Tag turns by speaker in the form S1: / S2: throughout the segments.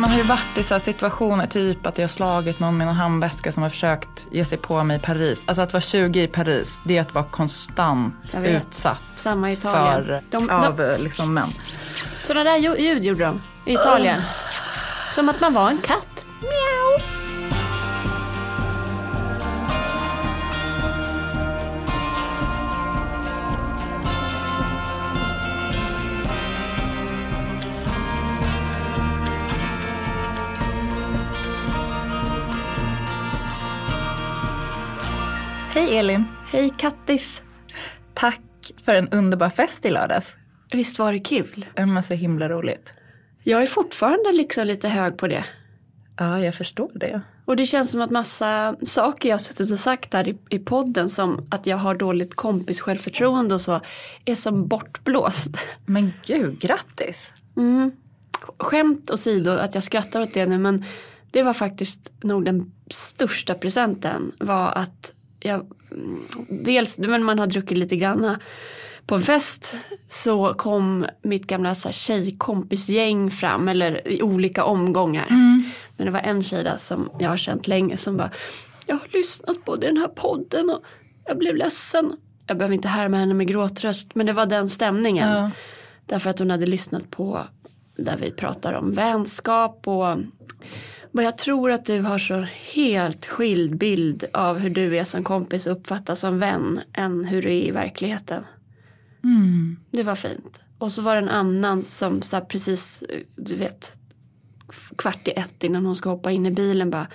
S1: Man har ju varit i så situationer, typ att jag har slagit någon med en handväska som har försökt ge sig på mig i Paris. Alltså att vara 20 i Paris, det är att vara konstant utsatt
S2: Samma i Italien.
S1: för,
S2: De-
S1: av
S2: de-
S1: liksom män.
S2: Sådana där ju- ljud gjorde de i Italien. Som att man var en katt. Miau.
S1: Hej Elin!
S2: Hej kattis.
S1: Tack för en underbar fest i lördags.
S2: Visst var det kul?
S1: Var så himla roligt.
S2: Jag är fortfarande liksom lite hög på det.
S1: Ja, jag förstår det.
S2: Och det känns som att massa saker jag har suttit och sagt här i, i podden som att jag har dåligt kompis självförtroende och så är som bortblåst.
S1: Men gud, grattis!
S2: Mm. Skämt åsido att jag skrattar åt det nu men det var faktiskt nog den största presenten var att jag mm, dels men man har druckit lite granna på en fest så kom mitt gamla så här, tjejkompisgäng fram eller i olika omgångar. Men det var en tjej där som jag har känt länge som bara jag har lyssnat på den här podden och jag blev ledsen. Jag behöver inte härma henne med gråtröst men det var den stämningen.
S1: Ja.
S2: Därför att hon hade lyssnat på där vi pratar om vänskap och vad jag tror att du har så helt skild bild av hur du är som kompis och uppfattas som vän än hur du är i verkligheten. Det var fint. Och så var det en annan som här precis, du vet, kvart i ett innan hon ska hoppa in i bilen bara,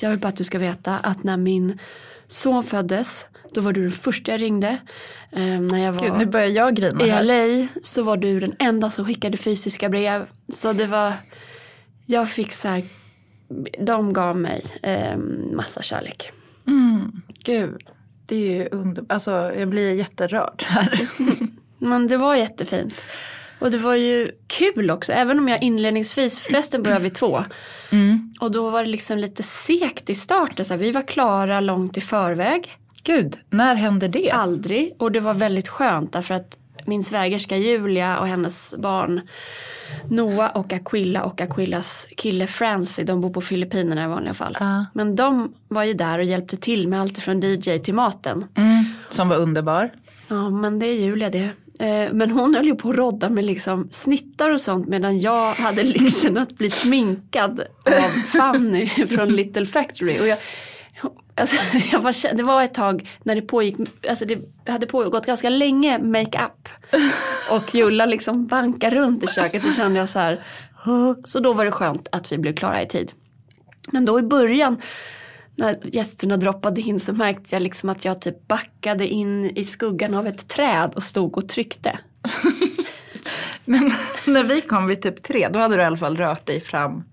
S2: jag vill bara att du ska veta att när min son föddes, då var du den första jag ringde. Eh, när jag var
S1: Gud, nu börjar jag grina
S2: i
S1: här.
S2: LA så var du den enda som skickade fysiska brev. Så det var, jag fick så här, de gav mig eh, massa kärlek.
S1: Gud, det är ju underbart. Alltså, jag blir jätterörd här.
S2: Men det var jättefint. Och det var ju kul också, även om jag inledningsvis, festen började vid två. Och då var det liksom lite segt i starten, så här, vi var klara långt i förväg.
S1: Gud, när händer det?
S2: Aldrig. Och det var väldigt skönt därför att min svägerska Julia och hennes barn Noah och Aquilla och Aquillas kille Francie, de bor på Filippinerna i vanliga fall.
S1: Ja.
S2: Men de var ju där och hjälpte till med allt från DJ till maten.
S1: Mm, som var underbar.
S2: Ja men det är Julia det. Eh, Men hon höll ju på att rodda med liksom snittar och sånt medan jag hade lyxen att bli sminkad av Fanny från Little Factory. Och jag, alltså, jag var, det var ett tag när det pågick, alltså det hade pågått ganska länge makeup. Och Julla liksom bankade runt i köket så kände jag så här. Så då var det skönt att vi blev klara i tid. Men då i början när gästerna droppade in så märkte jag liksom att jag typ backade in i skuggan av ett träd och stod och tryckte.
S1: Men när vi kom vid typ tre, då hade du i alla fall rört dig fram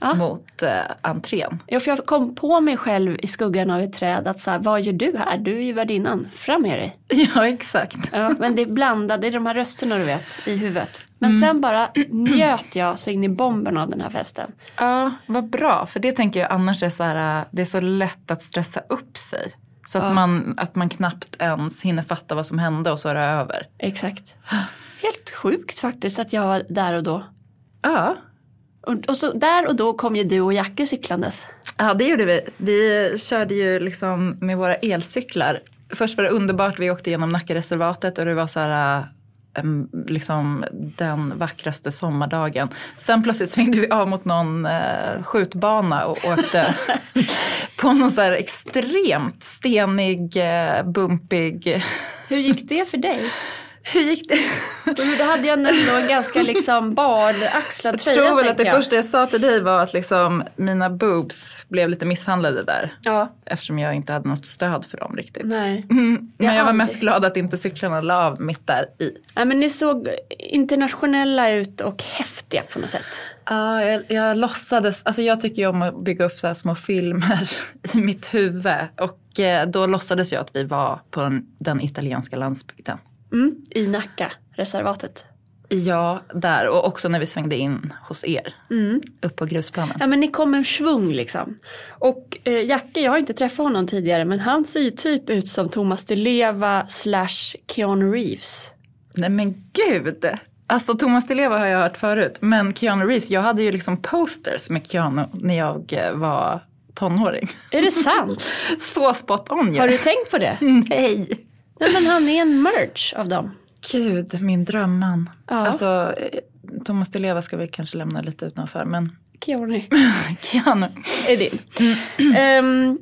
S2: Ja.
S1: mot eh, entrén.
S2: Ja, för jag kom på mig själv i skuggan av ett träd att så här, vad gör du här? Du är ju värdinnan, fram med dig.
S1: Ja, exakt.
S2: Ja, men det blandade, är de här rösterna du vet i huvudet. Men sen bara njöt jag så in i bomben av den här festen.
S1: Ja, vad bra. För det tänker jag annars är så här, äh, det är så lätt att stressa upp sig. Så att, man, att man knappt ens hinner fatta vad som hände och så är det över.
S2: Exakt. Helt sjukt faktiskt att jag var där och då.
S1: Ja.
S2: Och, och så där och då kom ju du och Jacke cyklandes.
S1: Ja, det gjorde vi. Vi körde ju liksom med våra elcyklar. Först var det underbart, vi åkte genom Nackareservatet och det var så här, em, liksom den vackraste sommardagen. Sen plötsligt svängde vi av mot någon eh, skjutbana och åkte på någon så här extremt stenig, eh, bumpig...
S2: Hur gick det för dig?
S1: Hur gick det?
S2: Då hade jag ändå en ganska liksom baraxlad
S1: Jag
S2: tröja
S1: tror väl att det
S2: jag.
S1: första jag sa till dig var att liksom mina boobs blev lite misshandlade där.
S2: Ja,
S1: Eftersom jag inte hade något stöd för dem riktigt.
S2: nej.
S1: Mm, men
S2: Jag
S1: jag var
S2: aldrig.
S1: mest glad att inte cyklarna la av mitt där i.
S2: nej. men ni såg internationella ut och häftiga på något sätt.
S1: Ja, jag, jag låtsades, alltså jag tycker ju om att bygga upp så här små filmer i mitt huvud. Och eh, då låtsades jag att vi var på den, den italienska landsbygden.
S2: Mm, I Nacka, reservatet.
S1: Ja, där. Och också när vi svängde in hos er. Upp på grusplanen.
S2: Ja men ni kom en svung liksom. Och eh, Jacke, jag har inte träffat honom tidigare men han ser ju typ ut som Thomas Di Leva slash Keanu Reeves.
S1: Nej men gud! Alltså Thomas Di Leva har jag hört förut, men Keanu Reeves, jag hade ju liksom posters med Keanu när jag eh, var tonåring.
S2: Är det sant?
S1: Så spot on ju.
S2: Har du tänkt på det?
S1: Nej.
S2: Nej men han är en merch av dem.
S1: Gud, min drömman.
S2: Ja.
S1: Alltså, eh, Thomas Di Leva ska vi kanske lämna lite utanför, men
S2: Keanu
S1: Keanu.
S2: är din. Ehm,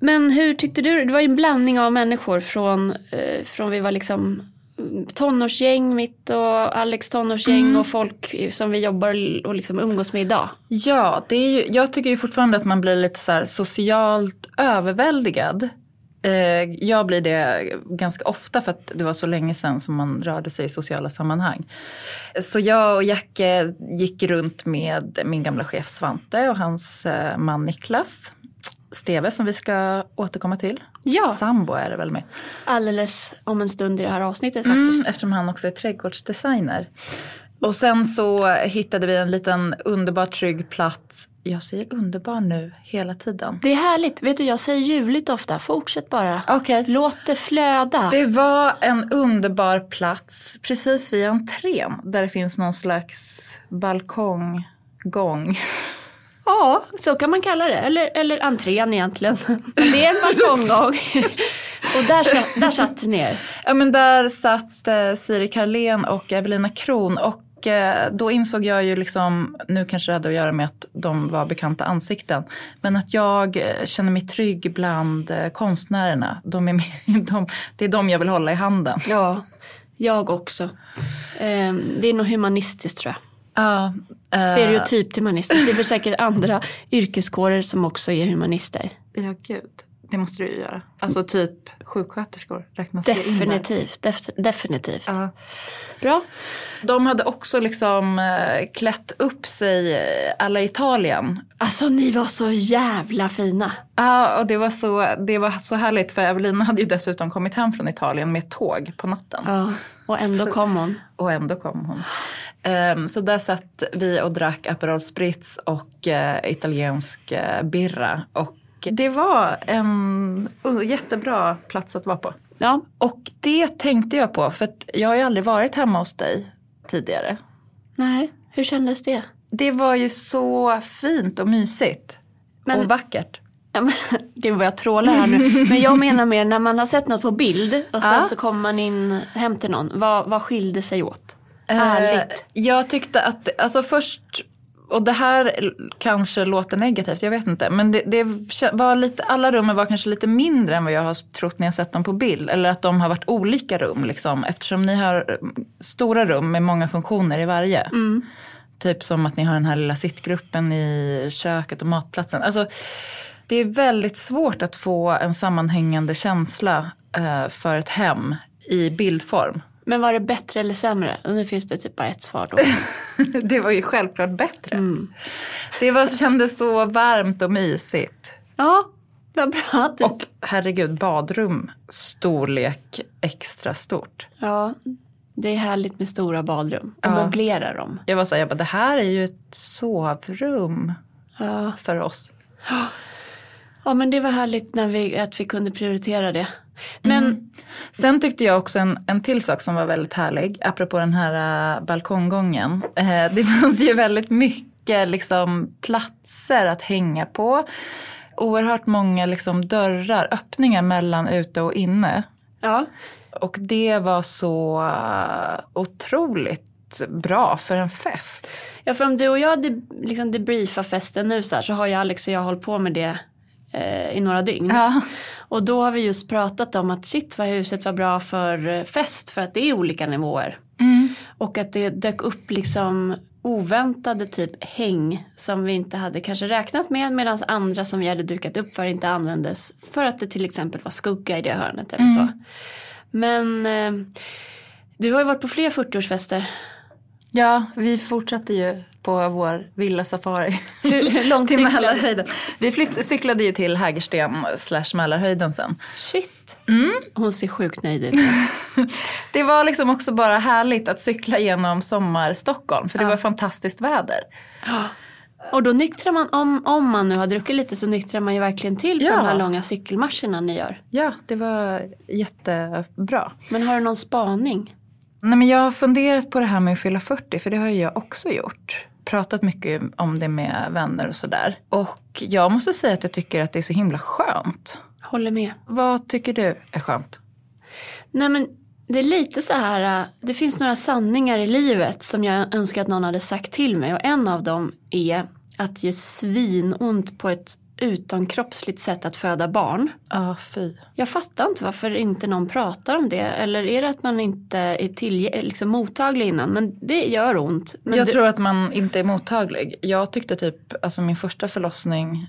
S2: men hur tyckte du? Det var ju en blandning av människor från, eh, från vi var liksom mm, tonårsgäng mitt och Alex tonårsgäng och folk som vi jobbar och liksom umgås med idag.
S1: Ja, det är ju, jag tycker ju fortfarande att man blir lite så socialt överväldigad. Eh, jag blir det ganska ofta för att det var så länge sedan som man rörde sig i sociala sammanhang. Så jag och Jacke gick runt med min gamla chef Svante och hans eh, man Niklas. Steve som vi ska återkomma till.
S2: Ja.
S1: Sambo är det väl med.
S2: Alldeles om en stund i det här avsnittet
S1: Mm,
S2: faktiskt.
S1: eftersom han också är trädgårdsdesigner. Och sen så hittade vi en liten underbar trygg plats. Jag säger underbar nu hela tiden.
S2: Det är härligt. Vet du, jag säger ljuvligt ofta. Fortsätt bara.
S1: Okej.
S2: Låt det flöda.
S1: Det var en underbar plats precis vid entrén där det finns någon slags balkonggång.
S2: Ja, så kan man kalla det. Eller, eller entrén egentligen. Men det är en balkonggång. och där, sa- där satt ni ner.
S1: Ja men där satt eh, Siri Karlén och Evelina Kron och eh, då insåg jag ju liksom, nu kanske det hade att göra med att de var bekanta ansikten, men att jag eh, känner mig trygg bland eh, konstnärerna. De är, med, de, det är de jag vill hålla i handen.
S2: Ja, jag också. Ehm, det är nog humanistiskt tror jag.
S1: Ja, eh,
S2: Stereotypt humanistiskt. Det är väl säkert andra yrkeskårer som också är humanister.
S1: Ja, gud. Det måste du ju göra. Alltså typ sjuksköterskor räknas det in där?
S2: Definitivt. Def- definitivt.
S1: Ja.
S2: Bra.
S1: De hade också liksom eh, klätt upp sig eh, alla i Italien.
S2: Alltså ni var så jävla fina.
S1: Ja, och det var, så, det var så härligt för Evelina hade ju dessutom kommit hem från Italien med tåg på natten.
S2: Ja, och ändå kom hon.
S1: Och ändå kom hon. Ehm, så där satt vi och drack Aperol Spritz och eh, italiensk eh, birra. Och det var en jättebra plats att vara på.
S2: Ja,
S1: Och det tänkte jag på för att jag har ju aldrig varit hemma hos dig tidigare.
S2: nej, hur kändes det?
S1: Det var ju så fint och mysigt.
S2: Men-
S1: Och vackert.
S2: Ja, men, det var jag trålar här nu. Men jag menar mer när man har sett något på bild och sen
S1: Ja.
S2: så kommer man in hem till någon. Vad, vad skilde sig åt? Ärligt.
S1: Eh, jag tyckte att, alltså först, och det här kanske låter negativt, jag vet inte. Men det, det var lite, alla rummen var kanske lite mindre än vad jag har trott när jag sett dem på bild. Eller att de har varit olika rum liksom. Eftersom ni har stora rum med många funktioner i varje. Typ som att ni har den här lilla sittgruppen i köket och matplatsen. Alltså, det är väldigt svårt att få en sammanhängande känsla eh, för ett hem i bildform.
S2: Men var det bättre eller sämre? Och nu finns det typ bara ett svar då.
S1: Det var ju självklart bättre. Det var, kändes så varmt och mysigt.
S2: Ja, vad bra du...
S1: Och herregud, badrum storlek extra stort.
S2: Ja, det är härligt med stora badrum. Och möblera dem.
S1: Jag var så här, jag bara, det här är ju ett sovrum
S2: Ja.
S1: för oss.
S2: ja, men det var härligt när vi, att vi kunde prioritera det. Men
S1: Sen tyckte jag också en, en till sak som var väldigt härlig, apropå den här uh, balkonggången. Eh, det fanns ju väldigt mycket liksom, platser att hänga på. Oerhört många liksom, dörrar, öppningar mellan ute och inne.
S2: ja,
S1: Och det var så uh, otroligt bra för en fest.
S2: Ja, för om du och jag de, liksom debriefar festen nu så här, så har ju Alex och jag hållit på med det eh, i några dygn.
S1: Ja.
S2: Och då har vi just pratat om att shit vad huset var bra för eh, fest för att det är olika nivåer. Och att det dök upp liksom oväntade typ häng som vi inte hade kanske räknat med medan andra som vi hade dukat upp för inte användes för att det till exempel var skugga i det hörnet eller så. Men eh, du har ju varit på fler 40-årsfester.
S1: ja, vi fortsatte ju på vår villa safari.
S2: Hur, hur långt
S1: till? Mälarhöjden. Vi flytt, cyklade ju till Hägersten slash Mälarhöjden sen.
S2: Shit. Hon ser sjukt nöjd ut.
S1: Det var liksom också bara härligt att cykla genom sommar-Stockholm för det var fantastiskt väder.
S2: Och då nyktrar man, om, om man nu har druckit lite så nyktrar man ju verkligen till på
S1: Ja.
S2: de här långa cykelmarscherna ni gör.
S1: Ja, det var jättebra.
S2: Men har du någon spaning?
S1: Nej, men jag har funderat på det här med att fylla 40, för det har jag också gjort. Pratat mycket om det med vänner och sådär. Och jag måste säga att jag tycker att det är så himla skönt.
S2: Håller med.
S1: Vad tycker du är skönt?
S2: Nej men det är lite så här, äh, det finns några sanningar i livet som jag önskar att någon hade sagt till mig och en av dem är att ge svinont på ett utomkroppsligt sätt att föda barn.
S1: Ah, fy.
S2: Jag fattar inte varför inte någon pratar om det. Eller är det att man inte är liksom mottaglig innan? Men det gör ont. Men
S1: jag
S2: det-
S1: tror att man inte är mottaglig. Jag tyckte typ, alltså min första förlossning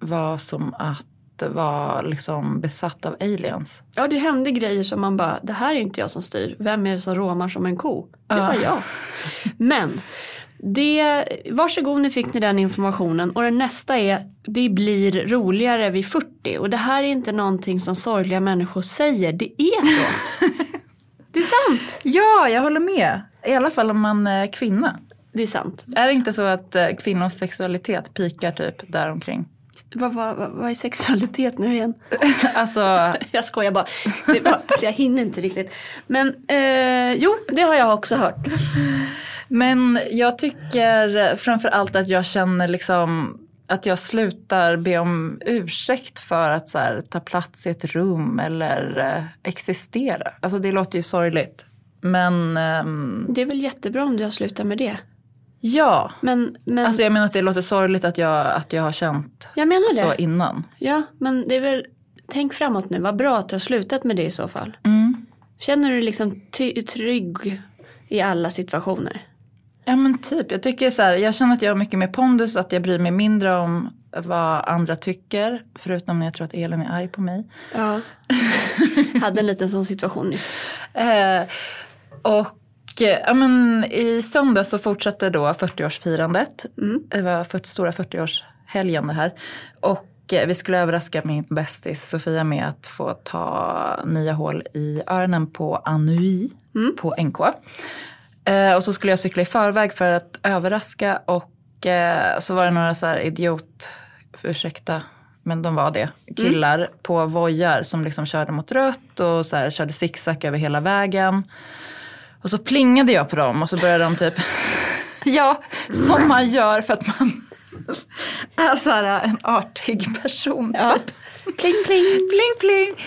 S1: var som att vara liksom besatt av aliens.
S2: Ja det hände grejer som man bara, det här är inte jag som styr. Vem är det som råmar som en ko? Det var jag. Men det, varsågod nu fick ni den informationen och den nästa är det blir roligare vid 40 och det här är inte någonting som sorgliga människor säger, det är så. det är sant.
S1: Ja, jag håller med. I alla fall om man är kvinna.
S2: Det är sant.
S1: Är det inte så att eh, kvinnors sexualitet pikar typ däromkring?
S2: Vad, vad, vad, vad är sexualitet nu igen?
S1: Alltså,
S2: Jag skojar bara. Var, jag hinner inte riktigt. Men eh, jo, det har jag också hört.
S1: Men jag tycker framför allt att jag känner liksom att jag slutar be om ursäkt för att så här, ta plats i ett rum eller eh, existera. Alltså det låter ju sorgligt. Men ehm,
S2: Det är väl jättebra om du har slutat med det.
S1: ja,
S2: Men, men
S1: alltså jag menar att det låter sorgligt att jag, att jag har känt
S2: jag menar det.
S1: så innan.
S2: Ja, men det är väl, tänk framåt nu, vad bra att du har slutat med det i så fall.
S1: Mm.
S2: Känner du dig liksom ty- trygg i alla situationer?
S1: Ja men typ, jag tycker så här, jag känner att jag har mycket mer pondus, att jag bryr mig mindre om vad andra tycker. Förutom när jag tror att Elin är arg på mig.
S2: Ja. Hade en liten sån situation nyss.
S1: Eh, och eh, ja, men, i söndag så fortsatte då 40-årsfirandet. Det var 40, stora 40-årshelgen det här. Och eh, vi skulle överraska min bästis Sofia med att få ta nya hål i öronen på Anui på NK. Eh, och så skulle jag cykla i förväg för att överraska och eh, så var det några så här idiot, ursäkta, men de var det, killar på vojar som liksom körde mot rött och så här, körde zigzag över hela vägen. Och så plingade jag på dem och så började de typ, ja, som man gör för att man är så här en artig person.
S2: Ja.
S1: Typ.
S2: Pling pling.
S1: Pling pling.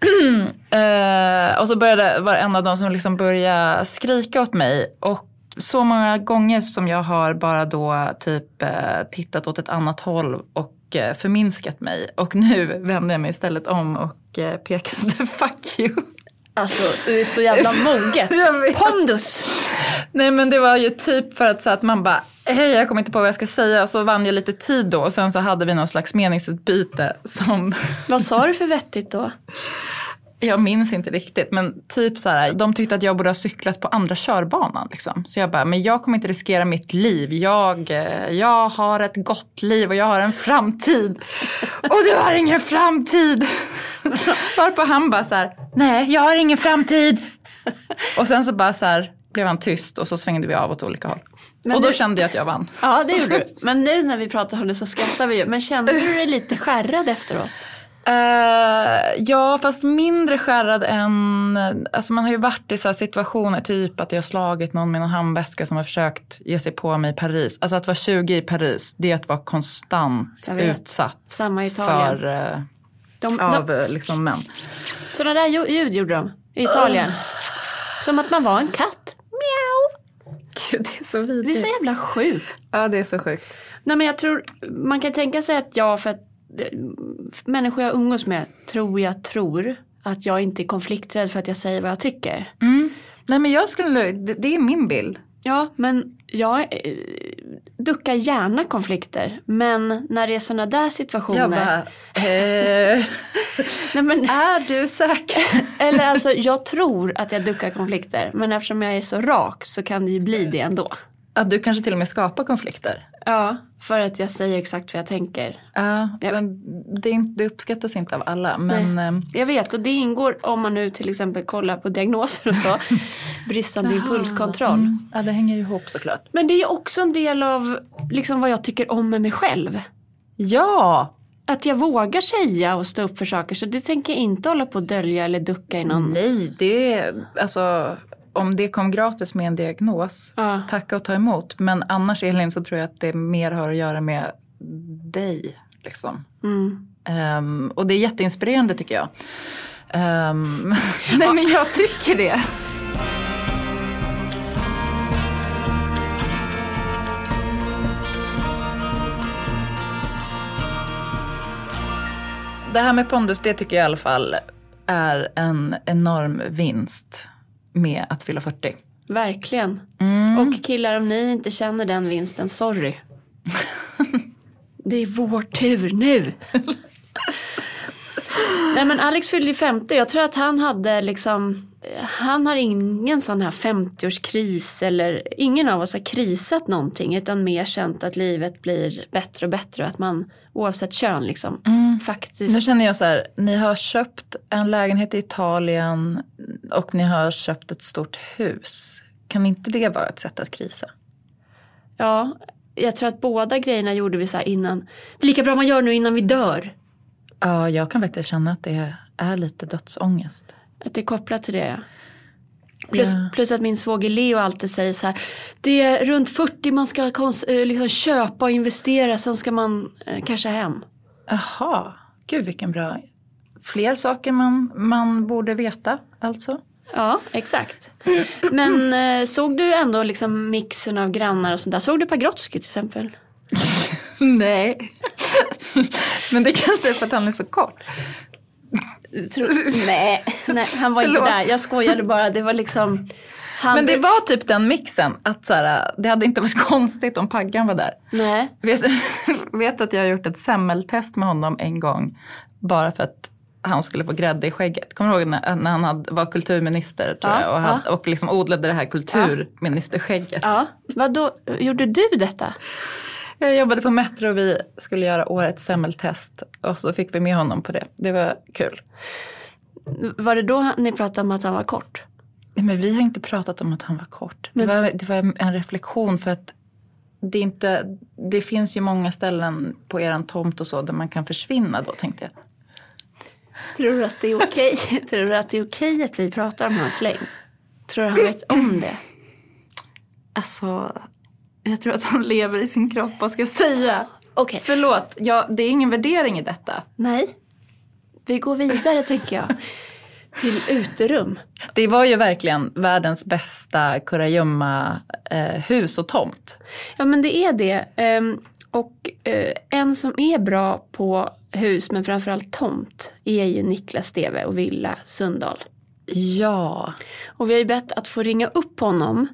S1: eh, och så började, var det en av dem som liksom började skrika åt mig. Och så många gånger som jag har bara då typ eh, tittat åt ett annat håll och eh, förminskat mig. Och nu vänder jag mig istället om och eh, pekade fuck you.
S2: Alltså det är så jävla moget. Pondus.
S1: Nej men det var ju typ för att, så att man bara, hej jag kommer inte på vad jag ska säga. Och så vann jag lite tid då och sen så hade vi någon slags meningsutbyte som
S2: Vad sa du för vettigt då?
S1: Jag minns inte riktigt men typ så här, de tyckte att jag borde ha cyklat på andra körbanan. Liksom. Så jag bara, men jag kommer inte riskera mitt liv. Jag, eh, jag har ett gott liv och jag har en framtid. Och du har ingen framtid. Varpå han bara så här, nej jag har ingen framtid. Och sen så bara så här blev han tyst och så svängde vi av åt olika håll.
S2: Men
S1: och då
S2: du-
S1: kände jag att jag vann.
S2: Ja det gjorde du. Men nu när vi pratar om det så skrattar vi ju. Men kände du dig lite skärrad efteråt?
S1: Eh, ja, fast mindre skärrad än... Alltså man har ju varit i så situationer, typ att jag har slagit någon med en handväska som har försökt ge sig på mig i Paris. Alltså att vara 20 i Paris, det är att vara konstant utsatt för, eh,
S2: De,
S1: av
S2: de,
S1: eh, liksom män.
S2: sådana där ju- ljud gjorde de i Italien. Som att man var en katt. Miau.
S1: Gud, det är så
S2: Det är
S1: vidrigt.
S2: så jävla sjukt.
S1: Ja, det är så sjukt.
S2: Nej men jag tror, man kan tänka sig att jag för att eh, människor jag umgås med tror jag tror att jag inte är konflikträdd för att jag säger vad jag tycker.
S1: Nej, men jag skulle... Det, det är min bild.
S2: Ja men jag eh, duckar gärna konflikter. Men när det är sådana där situationer.
S1: Jag bara... Eh,
S2: nej, men,
S1: är du säker?
S2: eller alltså jag tror att jag duckar konflikter. Men eftersom jag är så rak så kan det ju bli det ändå.
S1: Att du kanske till och med skapar konflikter.
S2: Ja, för att jag säger exakt vad jag tänker.
S1: Ja,
S2: Ja.
S1: men det, inte- det uppskattas inte av alla. Men... ehm,
S2: Jag vet och det ingår om man nu till exempel kollar på diagnoser och så. bristande impulskontroll.
S1: Mm. Ja, det hänger ihop såklart.
S2: Men det är också en del av liksom, vad jag tycker om med mig själv.
S1: Ja!
S2: Att jag vågar säga och stå upp för saker. Så det tänker jag inte hålla på att dölja eller ducka i någon.
S1: Nej, det är alltså om det kom gratis med en diagnos,
S2: Ja.
S1: tacka och ta emot. Men annars Elin så tror jag att det mer har att göra med dig. Liksom.
S2: Mm.
S1: Ehm, och det är jätteinspirerande tycker jag. Ehm, nej men jag tycker det. Det här med pondus, det tycker jag i alla fall är en enorm vinst med att fylla 40.
S2: Verkligen.
S1: Mm.
S2: Och killar, om ni inte känner den vinsten, sorry. det är vår tur nu. Nej men Alex fyllde ju 50 jag tror att han hade liksom Han har ingen sån här 50-årskris eller ingen av oss har krisat någonting utan mer känt att livet blir bättre och bättre och att man oavsett kön liksom faktiskt
S1: Nu känner jag så här, ni har köpt en lägenhet i Italien och ni har köpt ett stort hus. Kan inte det vara ett sätt att krisa?
S2: Ja, jag tror att båda grejerna gjorde vi så här innan. Det är lika bra man gör nu innan vi dör.
S1: Ja, jag kan faktiskt känna att det är lite dödsångest.
S2: Att det är kopplat till det. Plus,
S1: Ja.
S2: plus att min svåger Leo alltid säger så här. Det är runt 40 man ska eh, liksom köpa och investera. Sen ska man eh, casha hem.
S1: Jaha, gud vilken bra... Fler saker man, man borde veta alltså.
S2: Ja, exakt. Men eh, såg du ändå liksom mixen av grannar och sånt där? Såg du Pagrotsky till exempel?
S1: Nej. Men det kanske är för att han är så kort.
S2: Tror- nej, nej, han var inte
S1: Förlåt.
S2: där. Jag skojade bara. Det var liksom... Han
S1: Men det var typ den mixen. Att så här, det hade inte varit konstigt om Paggan var där.
S2: Nej.
S1: Vet, vet att jag har gjort ett semmeltest med honom en gång. Bara för att han skulle få grädde i skägget. Kommer du ihåg när, när han hade, var kulturminister tror
S2: Ja,
S1: jag, och, hade, och liksom odlade det här kulturministerskägget.
S2: Ja, vad då gjorde du detta?
S1: Jag jobbade på Metro och vi skulle göra årets semmeltest. Och så fick vi med honom på det. Det var kul.
S2: Var det då ni pratade om att han var kort?
S1: Men vi har inte pratat om att han var kort. Det,
S2: Men-
S1: var, det var en reflektion för att det, inte, det finns ju många ställen på eran tomt och så där man kan försvinna då tänkte jag.
S2: Tror du att det är okej? Tror du att det är okej att vi pratar om hans längd? Tror du han vet om det?
S1: Alltså, jag tror att han lever i sin kropp, vad ska jag säga?
S2: Okej.
S1: Förlåt, ja, det är ingen värdering i detta.
S2: Nej. Vi går vidare tänker jag. Till uterum.
S1: Det var ju verkligen världens bästa kurragömma eh, hus och tomt.
S2: Ja men det är det. Ehm, och eh, en som är bra på hus men framförallt tomt är ju Niklas Steve och Villa Sundahl.
S1: Ja.
S2: Och vi har ju bett att få ringa upp honom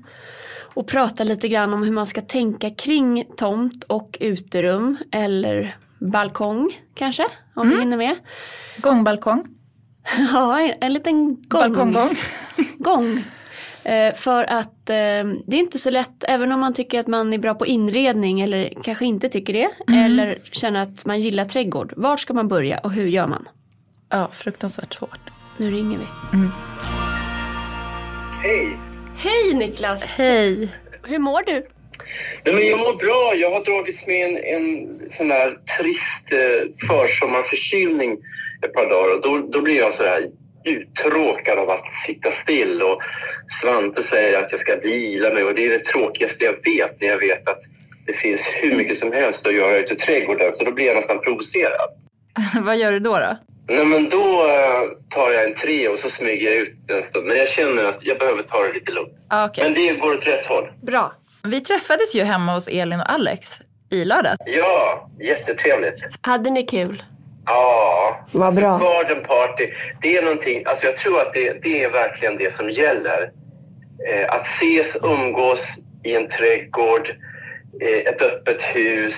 S2: och prata lite grann om hur man ska tänka kring tomt och uterum eller balkong kanske, om vi hinner med.
S1: Gångbalkong.
S2: Ja, en liten gång.
S1: Balkonggång.
S2: gång. Eh, för att eh, det är inte så lätt, även om man tycker att man är bra på inredning eller kanske inte tycker det, eller känner att man gillar trädgård. Var ska man börja och hur gör man?
S1: Ja, fruktansvärt svårt.
S2: Nu ringer vi.
S3: Hej!
S2: Hej Niklas!
S1: Hej.
S2: Hur mår du?
S3: Nej, men jag mår bra. Jag har dragits med en, en sån där trist eh, försommarförkylning ett par dagar. Och då, då blir jag så där uttråkad av att sitta still. Och Svante säger att jag ska vila mig och det är det tråkigaste jag vet när jag vet att det finns hur mycket som helst att göra ute i trädgården. Så då blir jag nästan provocerad.
S1: Vad gör du då? då?
S3: Nej, men då eh, tar jag en tre och så smyger jag ut en stund. Men jag känner att jag behöver ta det lite lugnt.
S1: Ah, okej.
S3: Men det går åt rätt håll.
S2: Bra.
S1: Vi träffades ju hemma hos Elin och Alex i lördags.
S3: Ja, jättetrevligt.
S2: Hade ni kul?
S3: Ja,
S2: Vad bra.
S3: garden party. Det är någonting, alltså jag tror att det, det är verkligen det som gäller. Eh, att ses, umgås i en trädgård, eh, ett öppet hus,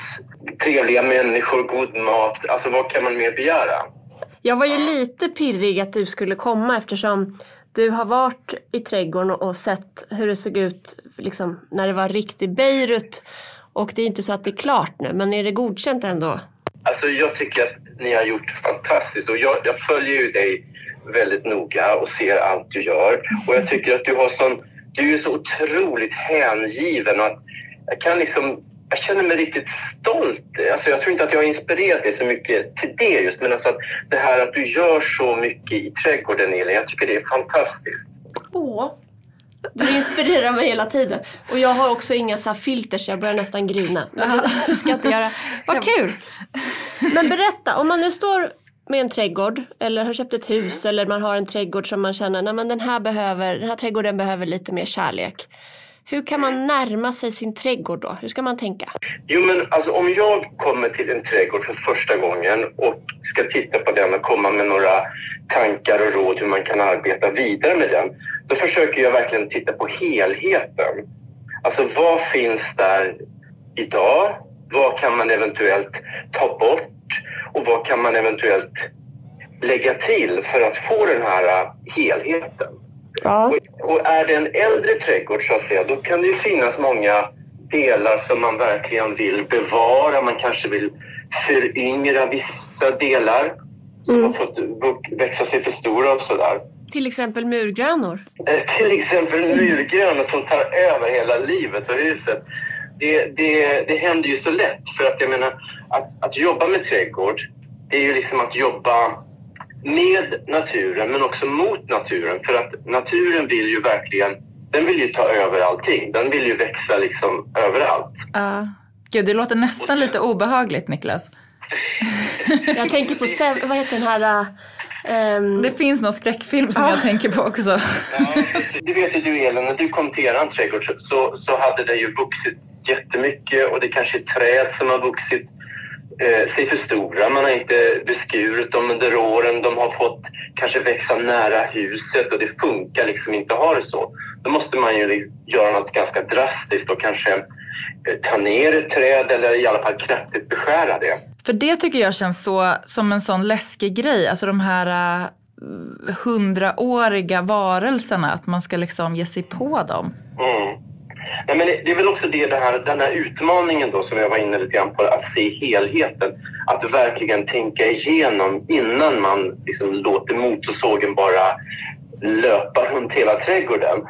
S3: trevliga människor, god mat. Alltså vad kan man mer begära?
S2: Jag var ju lite pirrig att du skulle komma eftersom du har varit i trädgården och sett hur det såg ut liksom, när det var riktig Beirut. Och det är inte så att det är klart nu, men är det godkänt ändå?
S3: Alltså jag tycker att ni har gjort fantastiskt och jag, jag följer ju dig väldigt noga och ser allt du gör. Och jag tycker att du har sån, du är så otroligt hängiven och att jag kan liksom, jag känner mig riktigt stolt. Alltså jag tror inte att jag har inspirerat dig så mycket till det just, men alltså att det här att du gör så mycket i trädgården Elin, jag tycker det är fantastiskt.
S2: Åh. Du inspirerar mig hela tiden. Och jag har också inga så filter så jag börjar nästan grina. Men det ska jag inte göra. Vad kul! Men berätta, om man nu står med en trädgård eller har köpt ett hus eller man har en trädgård som man känner, nej men den här, behöver, den här trädgården behöver lite mer kärlek. Hur kan man närma sig sin trädgård då? Hur ska man tänka?
S3: Jo, men alltså om jag kommer till en trädgård för första gången och ska titta på den och komma med några tankar och råd hur man kan arbeta vidare med den, då försöker jag verkligen titta på helheten. Alltså vad finns där idag? Vad kan man eventuellt ta bort? Och vad kan man eventuellt lägga till för att få den här helheten?
S2: Ja.
S3: Och, och är det en äldre trädgård så att säga, då kan det ju finnas många delar som man verkligen vill bevara. Man kanske vill föryngra vissa delar som har fått växa sig för stora och sådär.
S2: Till exempel murgrönor.
S3: Eh, till exempel murgröna som tar över hela livet och huset. Det, det, det händer ju så lätt för att jag menar att, att jobba med trädgård det är ju liksom att jobba med naturen men också mot naturen för att naturen vill ju verkligen den vill ju ta över allting. Den vill ju växa liksom överallt.
S1: Ja. Gud, det låter nästan lite obehagligt Niklas.
S2: Jag tänker på, Sev- vad heter den här... ehm,
S1: Det finns någon skräckfilm som jag tänker på också.
S3: Ja, det vet ju du Elin, när du kom till eran trädgård så, så, så hade det ju vuxit jättemycket och det kanske är träd som har vuxit eh, sig för stora. Man har inte beskurit dem under åren. De har fått kanske växa nära huset och det funkar liksom inte att ha det så. Då måste man ju göra något ganska drastiskt och kanske eh, ta ner ett träd eller i alla fall kraftigt beskära det.
S1: För det tycker jag känns så som en sån läskig grej. Alltså de här uh, hundraåriga varelserna, att man ska liksom ge sig på dem.
S3: Mm. Nej, men det är väl också det, det här, den här utmaningen då som jag var inne lite grann på, att se helheten. Att verkligen tänka igenom innan man liksom låter motorsågen bara löpa runt hela trädgården.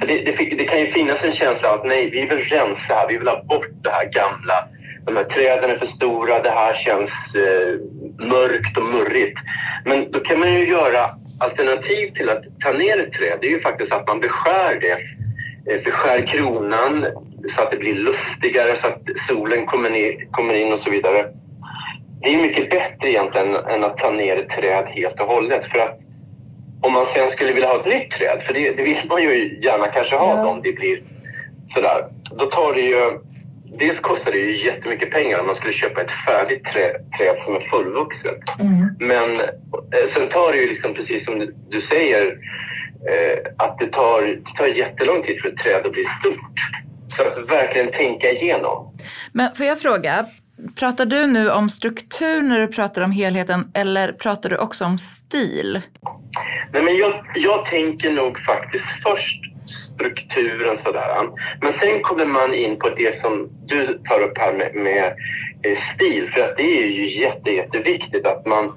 S3: För det, det, det kan ju finnas en känsla av att nej, vi vill rensa här, vi vill ha bort det här gamla. De här träden är för stora, det här känns eh, mörkt och murrigt. Men då kan man ju göra alternativ till att ta ner ett träd. Det är ju faktiskt att man beskär det beskär kronan så att det blir luftigare, så att solen kommer, in och så vidare. Det är mycket bättre egentligen än att ta ner ett träd helt och hållet. För att om man sen skulle vilja ha ett nytt träd, för det, det vill man ju gärna kanske ha om det blir sådär. Då tar det ju... Dels kostar det ju jättemycket pengar om man skulle köpa ett färdigt trä, träd som är fullvuxet. Men eh, sen tar det ju liksom precis som du- säger eh, att det tar, det tar jättelång tid för ett träd att bli stort. Så att verkligen tänka igenom.
S1: Men får jag fråga, pratar du nu om struktur när du pratar om helheten eller pratar du också om stil?
S3: Nej, men jag, jag tänker nog faktiskt först strukturen sådär. Men sen kommer man in på det som du tar upp här med, med eh, stil. För att det är ju jätte, jätteviktigt att man,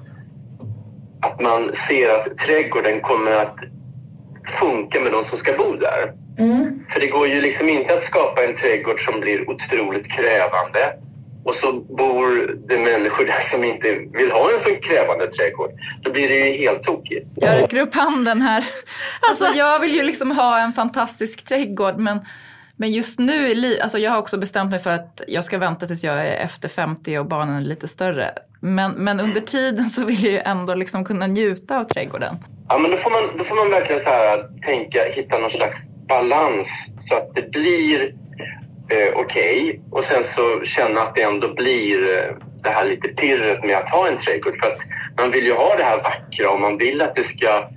S3: att man ser att trädgården kommer att funka med de som ska bo där. För det går ju liksom inte att skapa en trädgård som blir otroligt krävande och så bor det människor där som inte vill ha en så krävande trädgård. Då blir det ju helt tokigt.
S1: Jag räcker upp handen här. Alltså jag vill ju liksom ha en fantastisk trädgård men, men just nu i li- alltså jag har också bestämt mig för att jag ska vänta tills jag är efter 50 och barnen är lite större. Men, men under tiden så vill jag ju ändå liksom kunna njuta av trädgården.
S3: Ja, men då får man, då får man verkligen så här, tänka, hitta någon slags balans så att det blir eh, okej och sen så känna att det ändå blir eh, det här lite pirret med att ha en trädgård. För att man vill ju ha det här vackra och man vill att det ska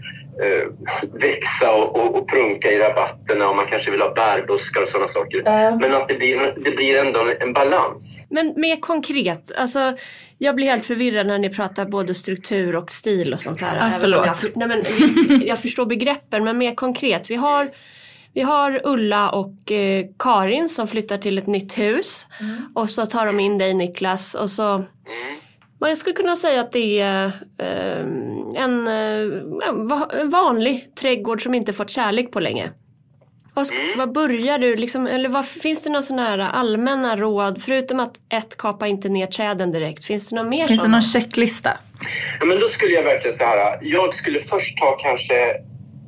S3: växa och, och, och prunka i rabatterna och man kanske vill ha bärbuskar och sådana saker. Men att det blir, det blir ändå en, en balans.
S2: Men mer konkret, alltså jag blir helt förvirrad när ni pratar både struktur och stil och sånt där. Även
S1: förlåt.
S2: Jag, nej, men, jag, jag förstår begreppen men mer konkret. Vi har, vi har Ulla och eh, Karin som flyttar till ett nytt hus. Och så tar de in dig Niklas och så man skulle kunna säga att det är eh, en, eh, en va- en vanlig trädgård som inte fått kärlek på länge. Vad, vad börjar du liksom, eller vad, finns det några sådana här allmänna råd förutom att ett, kapa inte ner träden direkt. Finns det något mer
S1: Finns det
S2: sådana?
S1: någon checklista?
S3: Ja, men då skulle jag verkligen så här. Jag skulle först ta kanske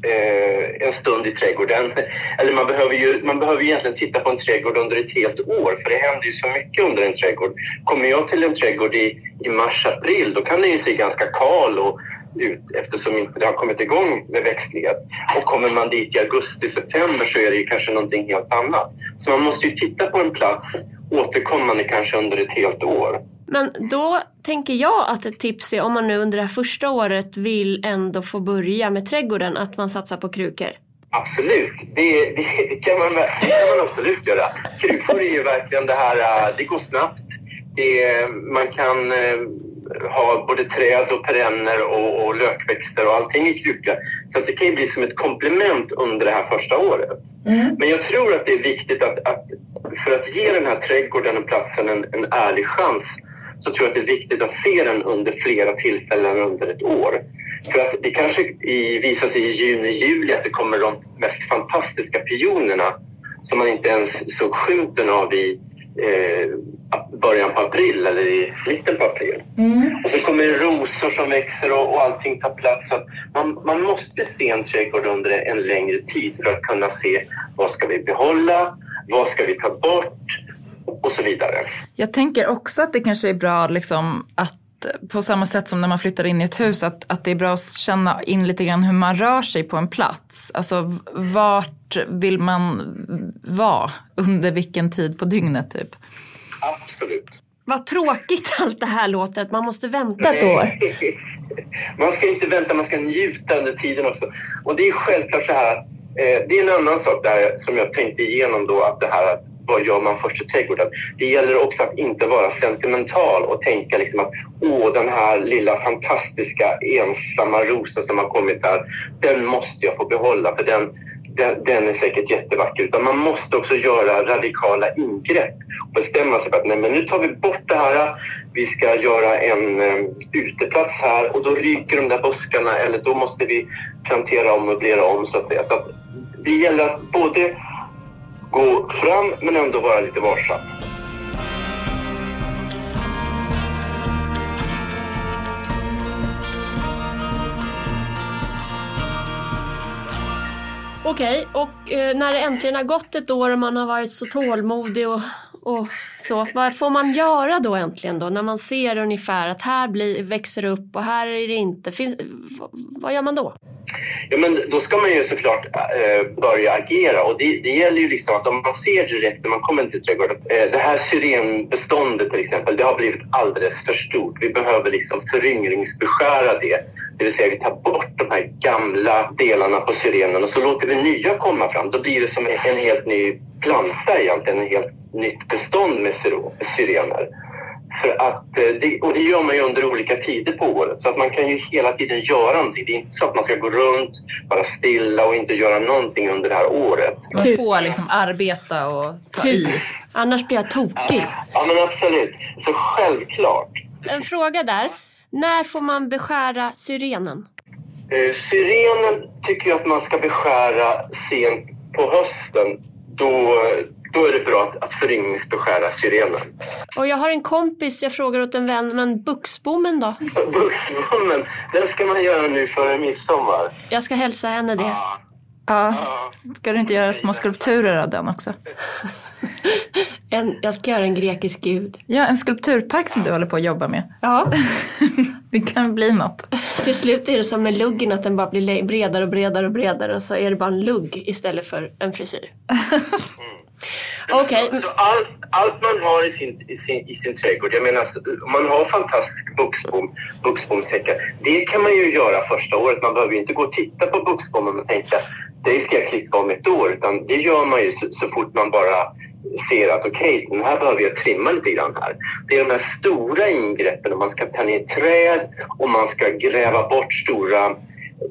S3: eh, en stund i trädgården. Eller man behöver ju man behöver egentligen titta på en trädgård under ett helt år för det händer ju så mycket under en trädgård. Kommer jag till en trädgård i, i mars, april då kan den ju se ganska kal och ut eftersom inte det har kommit igång med växtlighet. Och kommer man dit i augusti, september så är det ju kanske någonting helt annat. Så man måste ju titta på en plats återkommande kanske under ett helt år.
S2: Men då tänker jag att ett tips är om man nu under det här första året vill ändå få börja med trädgården att man satsar på krukor.
S3: Absolut, det, det, det, kan, man, det kan man absolut göra. Krukor är ju verkligen det här, äh, det går snabbt. Det, man kan äh, ha både träd och perenner och, och lökväxter och allting i kruka. Så det kan ju bli som ett komplement under det här första året. Mm. Men jag tror att det är viktigt att, att för att ge den här trädgården och platsen en, en ärlig chans så tror jag att det är viktigt att se den under flera tillfällen under ett år. För att det kanske i, visar sig i juni, juli att det kommer de mest fantastiska pionerna som man inte ens såg skymten av i eh, början på april eller i mitten på april. Mm. Och så kommer det rosor som växer och, och allting tar plats. Så man, man måste se en trädgård under en längre tid för att kunna se vad ska vi behålla, vad ska vi ta bort och så vidare.
S1: Jag tänker också att det kanske är bra liksom att på samma sätt som när man flyttar in i ett hus, att, att det är bra att känna in lite grann hur man rör sig på en plats. Alltså vart vill man vara under vilken tid på dygnet typ?
S3: Absolut.
S2: Vad tråkigt allt det här låter, att man måste vänta ett år.
S3: man ska inte vänta, man ska njuta under tiden också. Och det är självklart så här, eh, det är en annan sak där som jag tänkte igenom då, att det här att vad gör man först i trädgården? Det gäller också att inte vara sentimental och tänka liksom att åh, den här lilla fantastiska ensamma rosen som har kommit här, den måste jag få behålla för den, den, den, är säkert jättevacker. Utan man måste också göra radikala ingrepp och bestämma sig för att nej, men nu tar vi bort det här. Vi ska göra en um, uteplats här och då ryker de där buskarna eller då måste vi plantera om och möblera om så att säga. Så att det gäller att både gå fram men ändå vara lite varsam.
S2: Okej, och eh, när det äntligen har gått ett år och man har varit så tålmodig och, och så, vad får man göra då äntligen då? När man ser ungefär att här blir, växer upp och här är det inte. Finns, vad gör man då?
S3: Ja, men då ska man ju såklart äh, börja agera och det, det, gäller ju liksom att om man ser direkt när man kommer till trädgården. Äh, det här syrenbeståndet till exempel, det har blivit alldeles för stort. Vi behöver liksom föryngringsbeskära det. Det vill säga vi tar bort de här gamla delarna på syrenen och så låter vi nya komma fram. Då blir det som en helt ny planta egentligen, en helt nytt bestånd med syrener. För att, eh, det, och det gör man ju under olika tider på året. Så att man kan ju hela tiden göra någonting. Det är inte så att man ska gå runt, vara stilla och inte göra någonting under det här året.
S1: Man får liksom arbeta och ta i.
S2: Annars blir jag tokig.
S3: Ja, men absolut. Så självklart.
S2: En fråga där. När får man beskära syrenen?
S3: Eh, syrenen tycker jag att man ska beskära sent på hösten. Då, då är det bra att, att föryngringsbeskära syrenen.
S2: Och jag har en kompis, jag frågar åt en vän, men buxbommen då?
S3: buxbommen, den ska man göra nu före midsommar.
S2: Jag ska hälsa henne det.
S1: Ja. Ja, ska du inte göra små skulpturer av den också?
S2: en, jag ska göra en grekisk gud.
S1: Ja, en skulpturpark som du håller på att jobba med.
S2: Ja.
S1: det kan bli något.
S2: Till slut är det som med luggen, att den bara blir bredare och bredare och bredare och så är det bara en lugg istället för en frisyr.
S3: Okay. Så, så allt, allt man har i sin, i sin, i sin trädgård, jag menar alltså, man har fantastisk buxbom, buxbomshäckar. Det kan man ju göra första året. Man behöver ju inte gå och titta på buxbommen och tänka det ska jag klippa om ett år. Utan det gör man ju så, så fort man bara ser att okej, okay, den här behöver jag trimma lite grann här. Det är de här stora ingreppen, om man ska ta ner träd och man ska gräva bort stora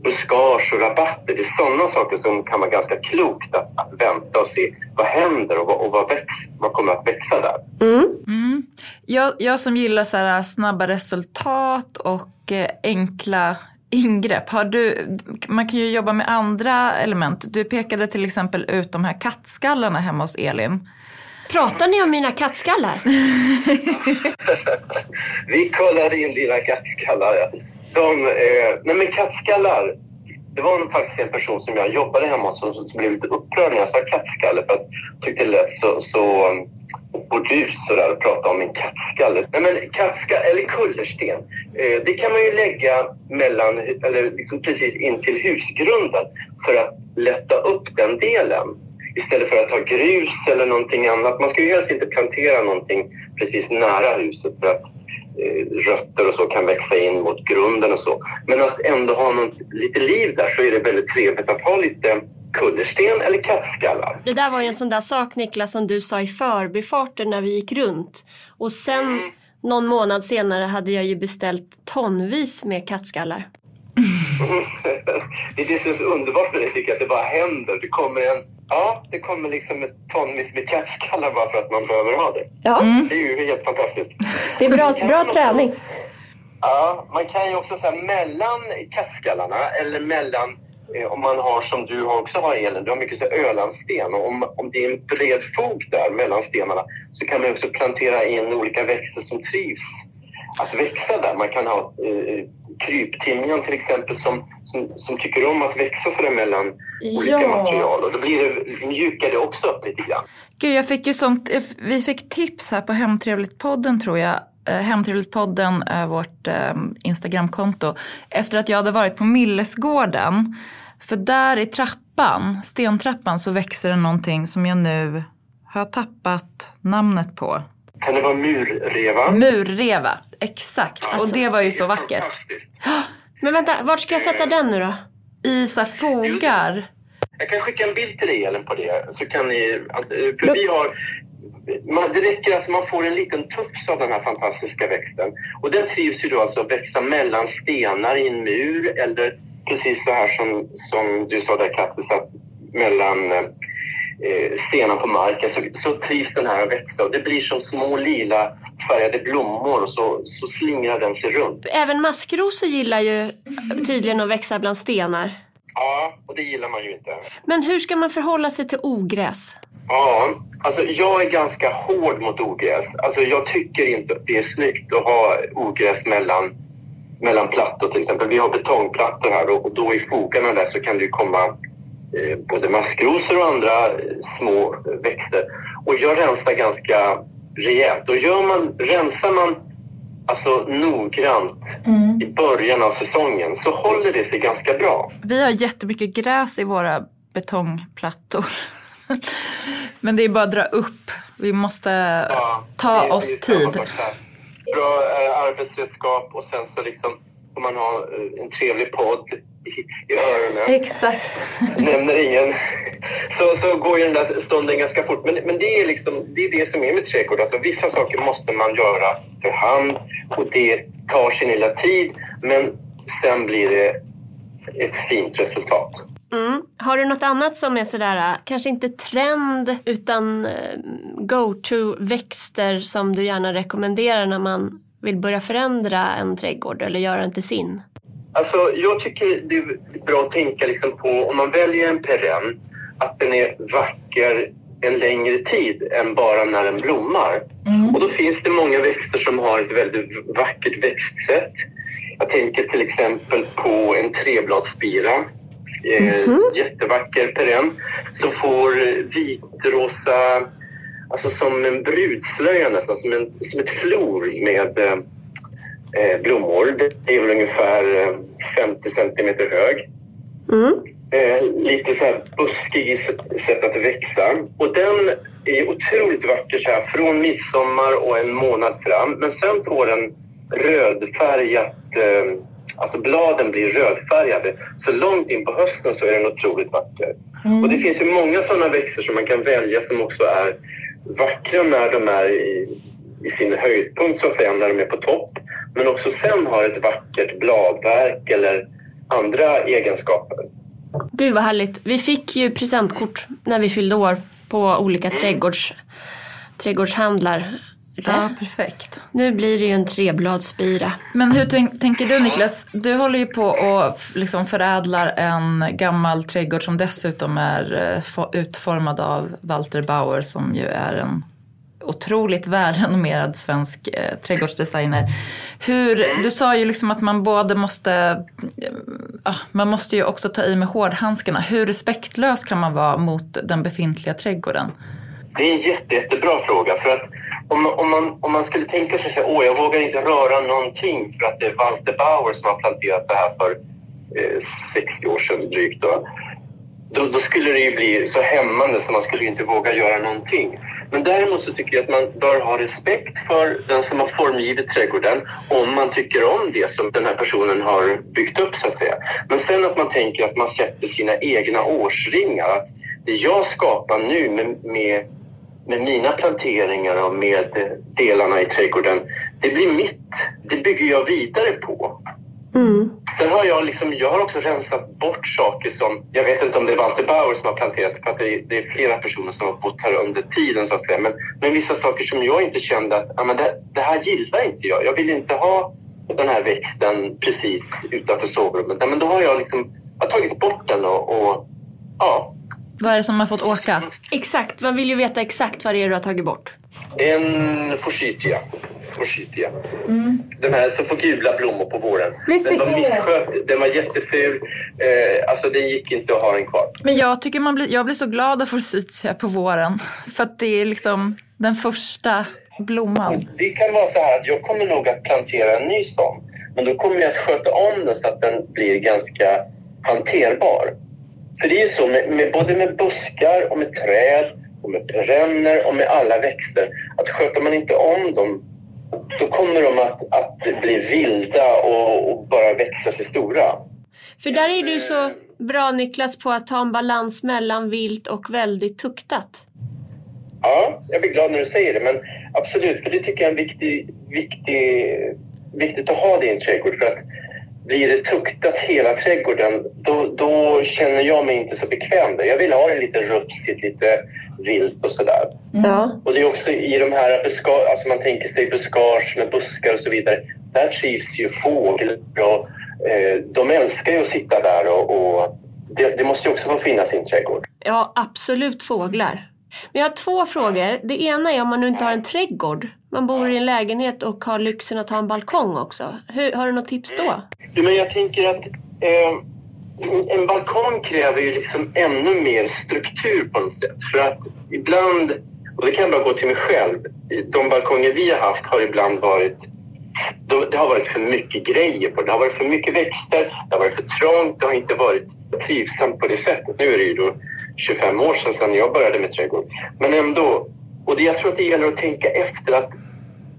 S3: buskage och rabatter. Det är sådana saker som kan vara ganska klokt att, att vänta och se vad händer och vad, och vad, väx, vad kommer att växa där.
S1: Mm. Mm. Jag, jag som gillar så här snabba resultat och eh, enkla ingrepp. Har du, man kan ju jobba med andra element. Du pekade till exempel ut de här kattskallarna hemma hos Elin.
S2: Pratar ni om mina kattskallar?
S3: Vi kollade in dina kattskallar. De, eh, nej men kattskallar, det var faktiskt en person som jag jobbade hemma hos som, som blev lite upprörd när jag sa kattskalle för att jag tyckte det lät så, så eh, burdus sådär och prata om en kattskalle. Nej, men kattskalle, eller kullersten, eh, det kan man ju lägga mellan, eller liksom precis intill husgrunden för att lätta upp den delen istället för att ha grus eller någonting annat. Man ska ju helst inte plantera någonting precis nära huset för att rötter och så kan växa in mot grunden och så. Men att ändå ha något, lite liv där så är det väldigt trevligt att ha lite kullersten eller kattskallar.
S2: Det där var ju en sån där sak Niklas som du sa i förbifarten när vi gick runt. Och sen mm. någon månad senare hade jag ju beställt tonvis med kattskallar.
S3: det är det som är så underbart med det tycker jag, att det bara händer. Det kommer en Ja, det kommer liksom ett tonvis med kattskallar bara för att man behöver ha det. Ja. Mm. Det är ju helt fantastiskt.
S2: Det är bra, bra träning.
S3: Ja, man kan ju också säga mellan kattskallarna eller mellan eh, om man har som du också har Elin, du har mycket så ölandsten och om, om det är en bred fog där mellan stenarna så kan man också plantera in olika växter som trivs att växa där. Man kan ha eh, kryptimjan till exempel som, som, som, tycker om att växa sådär mellan olika ja. material och då blir det, mjukar det också upp lite grann.
S1: Gud, jag fick ju sånt, vi fick tips här på Hemtrevligt-podden tror jag. Eh, Hemtrevligt-podden är vårt eh, Instagramkonto. Efter att jag hade varit på Millesgården. För där i trappan, stentrappan, så växer det någonting som jag nu har tappat namnet på.
S3: Kan det vara murreva?
S1: Murreva, exakt. Alltså, och det var ju så vackert.
S2: Men vänta, vart ska jag sätta den nu då?
S1: I så fogar.
S3: Jag kan skicka en bild till dig Ellen på det. Så kan ni, för vi har, man, det räcker alltså man får en liten tufs av den här fantastiska växten. Och den trivs ju då alltså att växa mellan stenar i en mur eller precis så här som, som du sa där Kattis, mellan eh, stenar på marken så, så trivs den här att växa och det blir som små lila färgade blommor och så, så slingrar den sig runt.
S2: Även maskrosor gillar ju tydligen att växa bland stenar.
S3: Ja, och det gillar man ju inte.
S2: Men hur ska man förhålla sig till ogräs?
S3: Ja, alltså jag är ganska hård mot ogräs. Alltså jag tycker inte att det är snyggt att ha ogräs mellan, mellan plattor till exempel. Vi har betongplattor här och då i fogarna där så kan det komma Eh, både maskrosor och andra eh, små växter. Och jag rensar ganska rejält. Och gör man, rensar man alltså noggrant mm. i början av säsongen så håller det sig ganska bra.
S1: Vi har jättemycket gräs i våra betongplattor. Men det är bara att dra upp. Vi måste ja, ta det, oss det tid.
S3: Bra eh, arbetsredskap och sen så liksom får man ha eh, en trevlig podd i öronen.
S1: Exakt.
S3: Nämner ingen. Så, så går ju den där stunden ganska fort. Men, men det, är liksom, det är det som är med trädgård. Alltså, vissa saker måste man göra för hand och det tar sin lilla tid. Men sen blir det ett fint resultat.
S2: Mm. Har du något annat som är sådär, kanske inte trend utan eh, go-to-växter som du gärna rekommenderar när man vill börja förändra en trädgård eller göra den till sin?
S3: Alltså, jag tycker det är bra att tänka liksom på, om man väljer en perenn, att den är vacker en längre tid än bara när den blommar. Mm. Och då finns det många växter som har ett väldigt vackert växtsätt. Jag tänker till exempel på en trebladsspira. Mm -hmm. jättevacker perenn som får vitrosa, alltså som en brudslöja nästan, som, en, som ett flor med eh, blommor. Det är väl ungefär 50 eh, centimeter hög. Mm. Eh, lite så här buskig sätt att växa. Och den är otroligt vacker så här, från midsommar och en månad fram. Men sen får den rödfärgat, eh, alltså bladen blir rödfärgade. Så långt in på hösten så är den otroligt vacker. Mm. Och det finns ju många sådana växter som man kan välja som också är vackra när de är i, i sin höjdpunkt så att säga, när de är på topp. Men också sen har ett vackert bladverk eller andra egenskaper.
S2: Gud vad härligt. Vi fick ju presentkort när vi fyllde år på olika mm. trädgårds, trädgårdshandlar.
S1: Ja, perfekt.
S2: Nu blir det ju en trebladsspira.
S1: Men hur tänk, tänker du Niklas? Du håller ju på och liksom förädlar en gammal trädgård som dessutom är eh, utformad av Walter Bauer som ju är en otroligt välrenommerad svensk eh, trädgårdsdesigner. Hur, du sa ju liksom att man både måste, eh, ah, man måste ju också ta i med hårdhandskarna. Hur respektlös kan man vara mot den befintliga trädgården?
S3: Det är en jätte, jättebra fråga. För att om, om, man, om man skulle tänka sig att jag vågar inte röra någonting för att det är Walter Bauer som har planterat det här för eh, 60 år sedan drygt. Då. Då, då, skulle det ju bli så hämmande så man skulle inte våga göra någonting. Men däremot så tycker jag att man bör ha respekt för den som har formgivit trädgården om man tycker om det som den här personen har byggt upp så att säga. Men sen att man tänker att man sätter sina egna årsringar. Att det jag skapar nu med, med, med mina planteringar och med delarna i trädgården, det blir mitt. Det bygger jag vidare på. Mm. Sen har jag, liksom, jag har också rensat bort saker som, jag vet inte om det är Walter Bauer som har planterat, för att det, det, är flera personer som har bott här under tiden så att säga. Men, men vissa saker som jag inte kände att, ja, men det, det här gillar inte jag. Jag vill inte ha den här växten precis utanför sovrummet. Ja, men då har jag liksom, jag tagit bort den och, och ja.
S1: Vad är det som har fått åka?
S2: Exakt, man vill ju veta exakt vad det är du har tagit bort.
S3: En forsythia forsythia. Mm. Den här som får gula blommor på våren. Visst, den var misskött, den var jätteful. Eh, alltså det gick inte att ha den kvar.
S1: Men jag tycker man blir, jag blir så glad av forsythia på våren. För att det är liksom den första blomman.
S3: Det kan vara så här att jag kommer nog att plantera en ny sån. Men då kommer jag att sköta om den så att den blir ganska hanterbar. För det är ju så med, med, både med buskar och med träd och med perenner och med alla växter att sköter man inte om dem då kommer de att, att bli vilda och, och, bara växa sig stora.
S2: För där är du så bra Niklas på att ha en balans mellan vilt och väldigt tuktat.
S3: Ja, jag blir glad när du säger det. Men absolut, för det tycker jag är viktig, viktig, viktigt att ha det i en trädgård. För att blir det tuktat hela trädgården, då, då känner jag mig inte så bekväm där. Jag vill ha det lite rufsigt, lite vilt och sådär.
S2: Ja.
S3: Och det är också i de här alltså man tänker sig buskage med buskar och så vidare. Där trivs ju fåglar och eh, de älskar ju att sitta där och, och det, det, måste ju också få finnas i en trädgård.
S2: Ja, absolut fåglar. Men jag har två frågor. Det ena är om man nu inte har en trädgård. Man bor i en lägenhet och har lyxen att ha en balkong också. Hur, har du något tips då?
S3: Ja, men jag tänker att eh, en balkong kräver ju liksom ännu mer struktur på något sätt. För att ibland, och det kan jag bara gå till mig själv, de balkonger vi har haft har ibland varit det har varit för mycket grejer på det. Har varit för mycket växter, det har varit för trångt, det har inte varit trivsamt på det sättet. Nu är det ju då 25 år sedan, sedan jag började med trädgård. Men ändå, och det, jag tror att det gäller att tänka efter att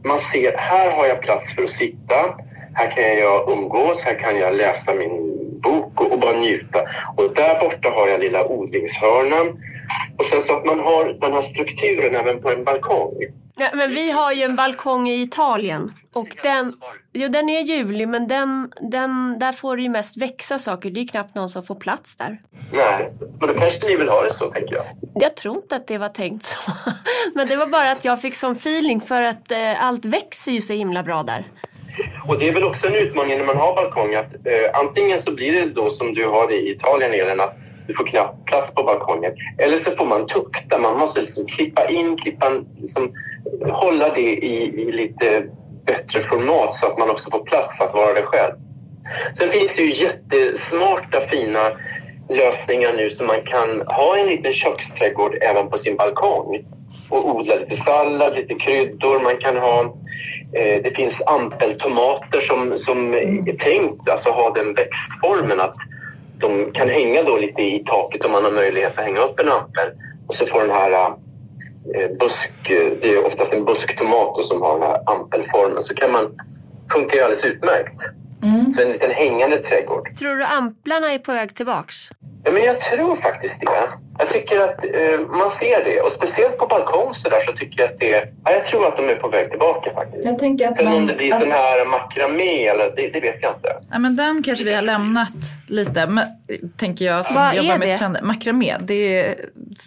S3: man ser, här har jag plats för att sitta, här kan jag umgås, här kan jag läsa min bok och, bara njuta. Och där borta har jag lilla odlingshörnan. Och sen så att man har den här strukturen även på en balkong.
S2: Ja, men vi har ju en balkong i Italien och den, jo, den är ljuvlig men den, den, där får det ju mest växa saker. Det är ju knappt någon som får plats där.
S3: Nej, men då kanske ni vill ha det så tänker jag.
S2: Jag tror inte att det var tänkt så. Men det var bara att jag fick sån feeling för att eh, allt växer ju så himla bra där.
S3: Och det är väl också en utmaning när man har balkong att eh, antingen så blir det då som du har det i Italien Elin att du får knappt plats på balkongen. Eller så får man tukta, man måste liksom klippa in, klippa, liksom, hålla det i, i lite bättre format så att man också får plats att vara det själv. Sen finns det ju jättesmarta fina lösningar nu så man kan ha en liten köksträdgård även på sin balkong och odla lite sallad, lite kryddor. Man kan ha, det finns ampeltomater som, som är tänkt alltså ha den växtformen att de kan hänga då lite i taket om man har möjlighet att hänga upp en ampel. Och så får den här eh, busk, det är oftast en busktomat som har den här ampelformen, så kan man, funkar ju alldeles utmärkt. Mm. Så en liten hängande trädgård.
S2: Tror du amplarna är på väg tillbaks?
S3: Ja, men jag tror faktiskt det. Jag tycker att eh, man ser det. Och speciellt på balkong så, där, så tycker jag att det... Ja, jag tror att de är på väg tillbaka faktiskt.
S1: Jag tänker att
S3: Sen
S1: man,
S3: om det blir att... sån här makramé eller det, det, vet jag inte.
S1: Ja, men den kanske vi har lämnat lite, men, tänker jag som Vad jobbar med trender. Makramé, det är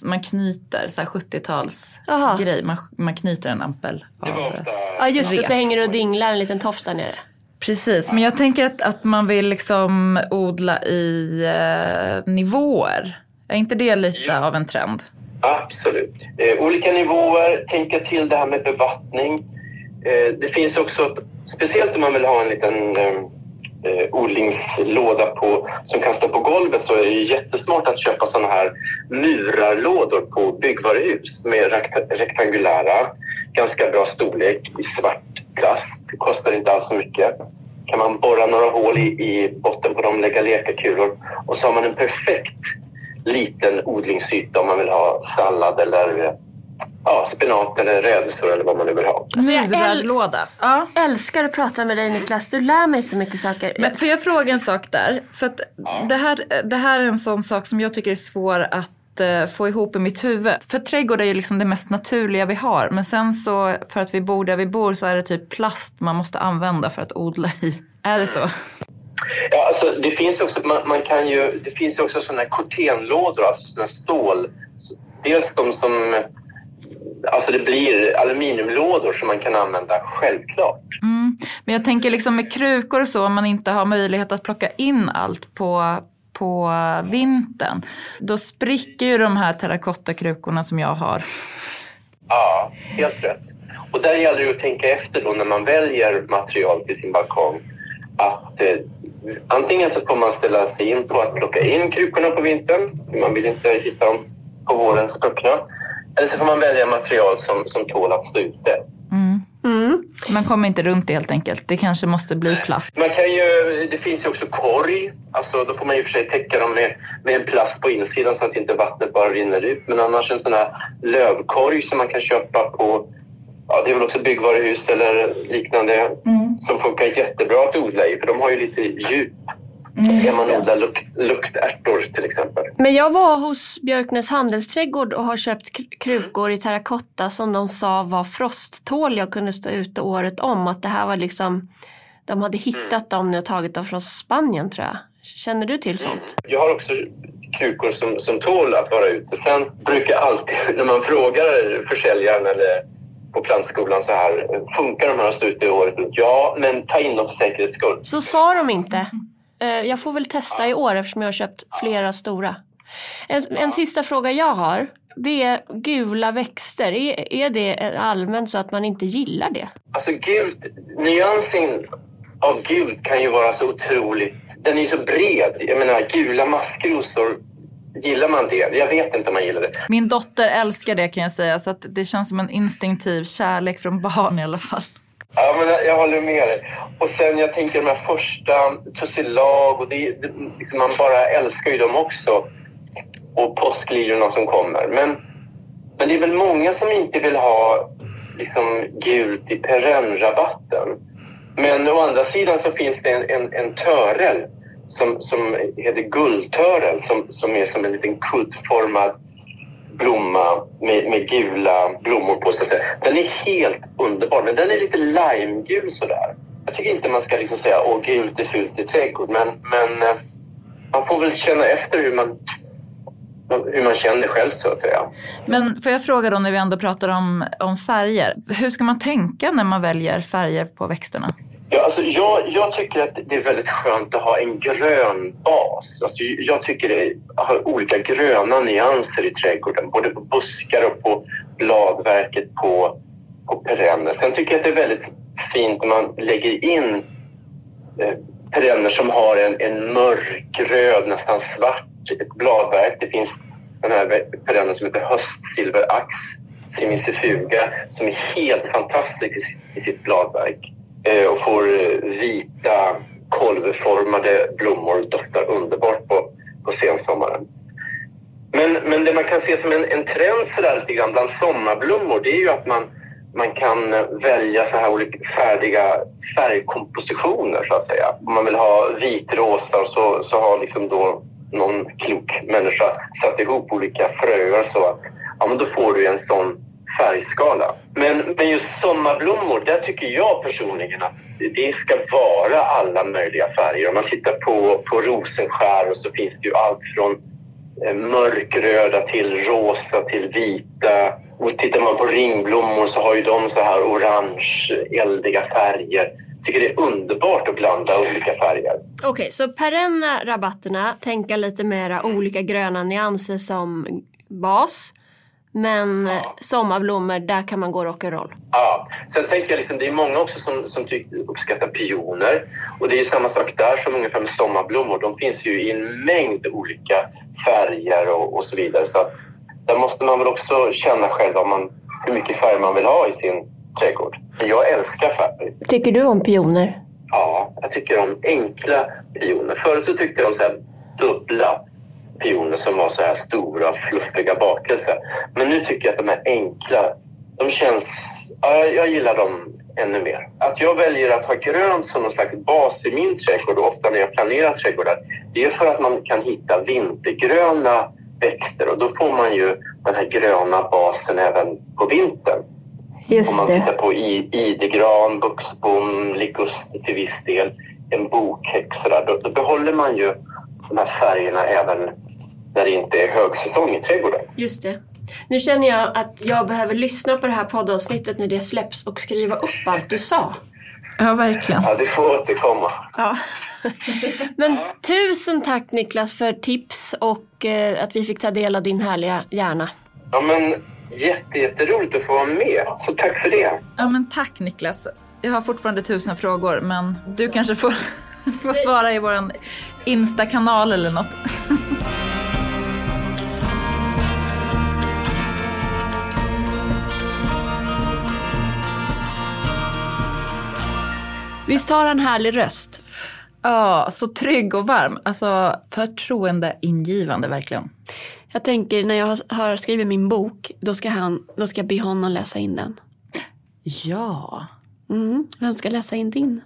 S1: man knyter, så 70-tals grej. Man, man knyter en ampel
S2: av Ja just det, så hänger det och dinglar en liten tofs där nere.
S1: Precis, men jag tänker att, att man vill liksom odla i eh, nivåer. Är inte det lite ja. av en trend?
S3: Absolut. Eh, olika nivåer, tänka till det här med bevattning. Eh, det finns också, speciellt om man vill ha en liten eh, odlingslåda på, som kan stå på golvet så är det jättesmart att köpa sådana här murarlådor på byggvaruhus med rekt rektangulära, ganska bra storlek i svart plast. Det kostar inte alls så mycket. kan man borra några hål i, i botten på dem, lägga lekakulor och så har man en perfekt liten odlingsyta om man vill ha sallad eller ja, spenat eller rädisor eller vad man nu vill ha.
S2: Alltså jag
S1: Murarlåda. Ja.
S2: älskar att prata med dig Niklas, du lär mig så mycket saker.
S1: Men får jag fråga en sak där? För att det, här, det här är en sån sak som jag tycker är svår att eh, få ihop i mitt huvud. För trädgård är ju liksom det mest naturliga vi har. Men sen så för att vi bor där vi bor så är det typ plast man måste använda för att odla i. Är det så?
S3: Ja, alltså, det finns också, man, man kan ju, det finns ju också sådana här kortenlådor, alltså sådana stål. Dels de som, alltså det blir aluminiumlådor som man kan använda självklart.
S1: Mm. Men jag tänker liksom med krukor och så, om man inte har möjlighet att plocka in allt på, på vintern. Då spricker ju de här terrakottakrukorna som jag har.
S3: Ja, helt rätt. Och där gäller det att tänka efter då när man väljer material till sin balkong. Att eh, antingen så får man ställa sig in på att plocka in krukorna på vintern. Man vill inte hitta dem på våren spruckna. Eller så får man välja material som, som tål att stå ute.
S2: Mm.
S1: Man kommer inte runt det helt enkelt. Det kanske måste bli plast.
S3: Man kan ju, det finns ju också korg. Alltså, då får man och för sig täcka dem med, med en plast på insidan så att inte vattnet bara rinner ut. Men annars en sån här lövkorg som man kan köpa på ja, det är väl också byggvaruhus eller liknande som funkar jättebra att odla i för de har ju lite djup. Kan man odla luk, luktärtor till exempel.
S2: Men jag var hos Björknäs handelsträdgård och har köpt kr- krukor i terrakotta som de sa var frosttåliga och kunde stå ute året om. Att det här var liksom, de hade hittat dem nu och tagit dem från Spanien tror jag. Känner du till sånt?
S3: Jag har också krukor som, som tål att vara ute. Sen brukar alltid, när man frågar försäljaren eller på plantskolan så här, funkar de här att stå ute året runt? Ja, men ta in dem för säkerhets skull.
S2: Så sa de inte. Eh, Jag får väl testa i år eftersom jag har köpt flera stora. En, en sista fråga jag har. Det är gula växter. Är, är det allmänt så att man inte gillar det?
S3: Alltså gult, nyansen av gult kan ju vara så otroligt, den är ju så bred. Jag menar gula maskrosor, gillar man det? Jag vet inte om man gillar det.
S1: Min dotter älskar det kan jag säga. Så att det känns som en instinktiv kärlek från barn i alla fall.
S3: Ja, men jag, jag håller med dig. Och sen jag tänker de här första Tussilag och det, det, liksom man bara älskar ju dem också. Och påsklirorna som kommer. Men, men det är väl många som inte vill ha liksom gult i perennrabatten. Men å andra sidan så finns det en, en, en törel som, som heter guldtörel som, som är som en liten kuddformad blomma med, med gula blommor på. Så att säga. Den är helt underbar, men den är lite limegul sådär. Jag tycker inte man ska liksom säga åh gult är fult i trädgård, men, men eh, man får väl känna efter hur man, hur man känner själv så att säga.
S1: Men får jag fråga då när vi ändå pratar om, om färger. Hur ska man tänka när man väljer färger på växterna?
S3: Ja, alltså jag, jag tycker att det är väldigt skönt att ha en grön bas. Alltså jag tycker det har olika gröna nyanser i trädgården, både på buskar och på bladverket på, på perenner. Sen tycker jag att det är väldigt fint när man lägger in eh, perenner som har en, en mörkröd, nästan svart ett bladverk. Det finns den här perennen som heter höstsilverax, simisifuga, som är helt fantastisk i, sitt- i sitt bladverk Eh, och får eh, vita kolvformade blommor, doftar underbart på, på sensommaren. Men, men det man kan se som en, en trend sådär lite grann bland sommarblommor det är ju att man, man kan eh, välja så här olika färdiga färgkompositioner så att säga. Om man vill ha vitrosa så, så har liksom då någon klok människa satt ihop olika fröer så att ja, men då får du en sån färgskala. Men, men just sommarblommor, där tycker jag personligen att det ska vara alla möjliga färger. Om man tittar på, på rosenskär och så finns det ju allt från eh, mörkröda till rosa till vita. Och tittar man på ringblommor så har ju de så här orange, eldiga färger. Jag tycker det är underbart att blanda olika färger.
S2: Okej, så perenna rabatterna tänka lite mera olika gröna nyanser som bas. Men eh, sommarblommor, där kan man gå rock'n'roll.
S3: Ja, sen tänker jag liksom, det är många också som, som uppskattar pioner. Och det är ju samma sak där som ungefär med sommarblommor. De finns ju i en mängd olika färger och, och så vidare. Så att där måste man väl också känna själv om man, hur mycket färg man vill ha i sin trädgård. Men Jag älskar färg.
S2: Tycker du om pioner?
S3: Ja, jag tycker om enkla pioner. Förut så tyckte jag om så här dubbla pioner som var så här stora, fluffiga bakelser. Men nu tycker jag att de här enkla, de känns... Ja, jag- gillar dem ännu mer. Att jag väljer att ha grönt som någon slags bas i min trädgård och ofta när jag planerar trädgårdar, det är för att man kan hitta vintergröna växter och då får man ju den här gröna basen även på vintern. Om man tittar på idegran, buxbom, liguster till viss del, en bokhäck sådär, då, då behåller man ju de här färgerna även när det inte är högsäsong i trädgården.
S2: Just det. Nu känner jag att jag behöver lyssna på det här poddavsnittet när det släpps och skriva upp allt du sa.
S1: Ja, verkligen.
S3: Ja, det får återkomma.
S2: Ja. Men tusen tack Niklas för tips och eh, att vi fick ta del av din härliga hjärna.
S3: Ja, men jätte, jätteroligt att få vara med, så tack för det.
S1: Ja, men tack Niklas. Jag har fortfarande tusen frågor, men du kanske får, får svara i vår Insta-kanal eller något.
S2: Visst har han härlig röst?
S1: Ja, så trygg och varm. Alltså förtroendeingivande verkligen.
S2: Jag tänker när jag har- skrivit min bok, då ska, han, då ska jag be honom läsa in den.
S1: Ja.
S2: Mm. Vem ska läsa in din?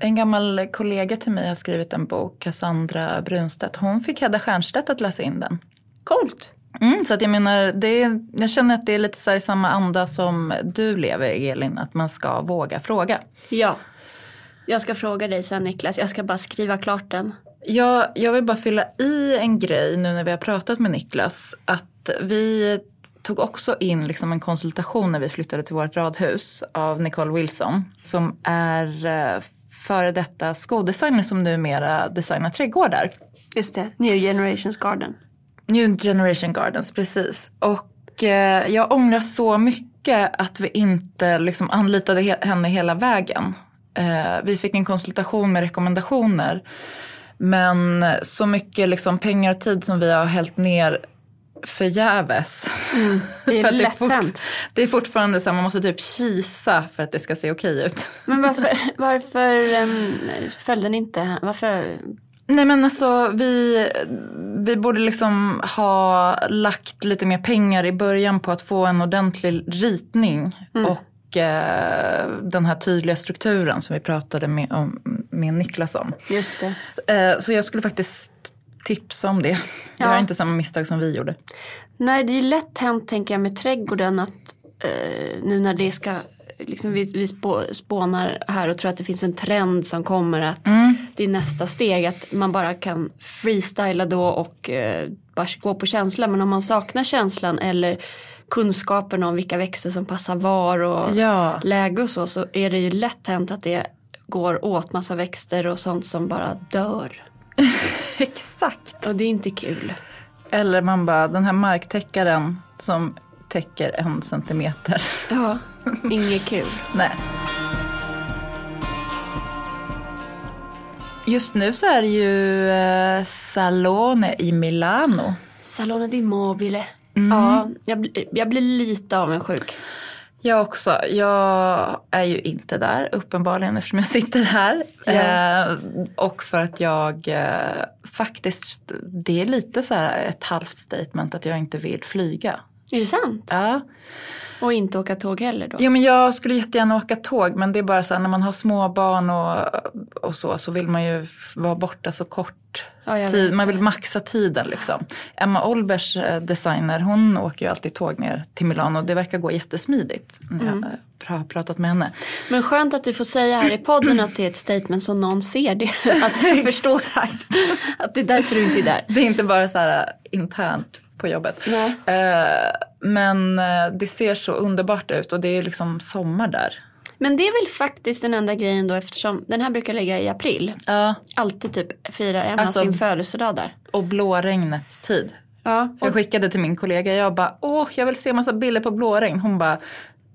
S1: En gammal kollega till mig har skrivit en bok, Cassandra Brunstedt. Hon fick Hedda Stiernstedt att läsa in den.
S2: Coolt.
S1: Mm, så att jag menar, det är, jag känner att det är lite så här i samma anda som du lever Elin, att man ska våga fråga.
S2: Ja. Jag ska fråga dig sen Niklas, jag ska bara skriva klart den.
S1: Jag, jag vill bara fylla i en grej nu när vi har pratat med Niklas. Att vi tog också in liksom en konsultation när vi flyttade till vårt radhus av Nicole Wilson. Som är eh, före detta skodesigner som numera designar trädgårdar.
S2: Just det, New Generations Garden.
S1: New Generation Gardens, precis. Och eh, jag ångrar så mycket att vi inte liksom anlitade he- henne hela vägen. Eh, vi fick en konsultation med rekommendationer. Men så mycket liksom pengar och tid som vi har hällt ner förgäves.
S2: Det är
S1: För att
S2: lätt
S1: fort-
S2: hänt.
S1: det är fortfarande så här, man måste typ kisa för att det ska se okej ut.
S2: Men varför, varför um, följde ni inte? Varför?
S1: Nej men alltså vi, vi borde liksom ha lagt lite mer pengar i början på att få en ordentlig ritning. Och eh, den här tydliga strukturen som vi pratade med, om, med Niklas om.
S2: Just det.
S1: Eh, så jag skulle faktiskt tipsa om det.
S2: Ja.
S1: Gör inte samma misstag som vi gjorde.
S2: Nej, det är lätt hänt tänker jag med trädgården att eh, nu när det ska, liksom vi, vi spå, spånar här och tror att det finns en trend som kommer att det är nästa steg att man bara kan freestyla då och eh, bara gå på känsla. Men om man saknar känslan eller kunskapen om vilka växter som passar var och
S1: Ja.
S2: läge och så, så är det ju lätt hänt att det går åt massa växter och sånt som bara dör.
S1: Exakt.
S2: Och det är inte kul.
S1: Eller man bara, den här marktäckaren som täcker en centimeter.
S2: Ja, inget kul.
S1: Nej. Just nu så är det ju eh, Salone i Milano.
S2: Salone di Mobile. Ja, jag, jag blir lite avundsjuk.
S1: Jag också. Jag är ju inte där uppenbarligen eftersom jag sitter här.
S2: Ja.
S1: Eh, och för att jag eh, faktiskt, det är lite så här ett halvt statement att jag inte vill flyga.
S2: Är det sant?
S1: Ja.
S2: Och inte åka tåg heller då?
S1: Jo men jag skulle jättegärna åka tåg men det är bara så här när man har små barn och, och så så vill man ju vara borta så kort
S2: Ja,
S1: tid. Man vill maxa tiden liksom. Emma Olbers eh, designer hon åker ju alltid tåg ner till Milano och det verkar gå jättesmidigt när jag
S2: Mm.
S1: har pratat med henne.
S2: Men skönt att du får säga här i podden att det är ett statement som någon ser det. Alltså jag förstår att det är därför du inte är där.
S1: Det är inte bara så här eh, internt på jobbet. Eh, men eh, det ser så underbart ut och det är liksom sommar där.
S2: Men det är väl faktiskt den enda grejen då eftersom den här brukar ligga i april.
S1: Ja.
S2: Alltid typ firar Emma
S1: Alltså-
S2: sin födelsedag där.
S1: Och blåregnets tid.
S2: Ja,
S1: Jag skickade till min kollega, jag bara, åh, jag vill se massa bilder på blåregn. Hon bara,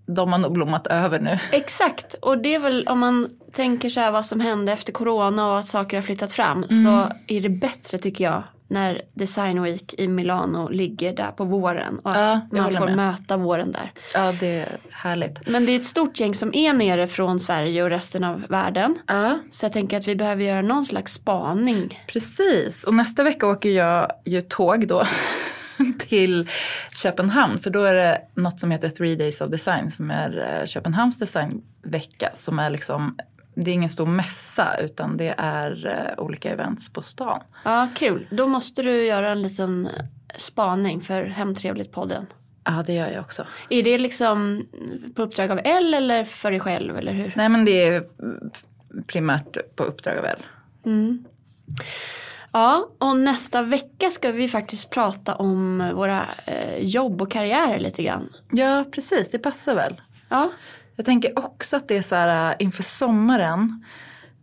S1: de har nog blommat över nu.
S2: Exakt, och det är väl om man tänker så här vad som hände efter corona och att saker har flyttat fram så är det bättre tycker jag när Design Week i Milano ligger där på våren och att
S1: Ja,
S2: man får
S1: med.
S2: möta våren där.
S1: Ja, det är härligt.
S2: Men det är ett stort gäng som är nere från Sverige och resten av världen.
S1: Ja,
S2: Så jag tänker att vi behöver göra någon slags spaning.
S1: precis. Och nästa vecka åker jag ju tåg då till Köpenhamn. För då är det något som heter Three Days of Design som är eh, Köpenhamns designvecka. Som är liksom, det är ingen stor mässa utan det är eh, olika events på stan.
S2: Ja, kul. Då måste du göra en liten spaning för Hemtrevligt-podden.
S1: Ja, det gör jag också.
S2: Är det liksom på uppdrag av L eller för dig själv eller hur?
S1: Nej men det är primärt på uppdrag av L.
S2: Ja, och nästa vecka ska vi faktiskt prata om våra eh, jobb och karriärer lite grann.
S1: Ja, precis. Det passar väl.
S2: Ja,
S1: Jag tänker också att det är så här äh, inför sommaren.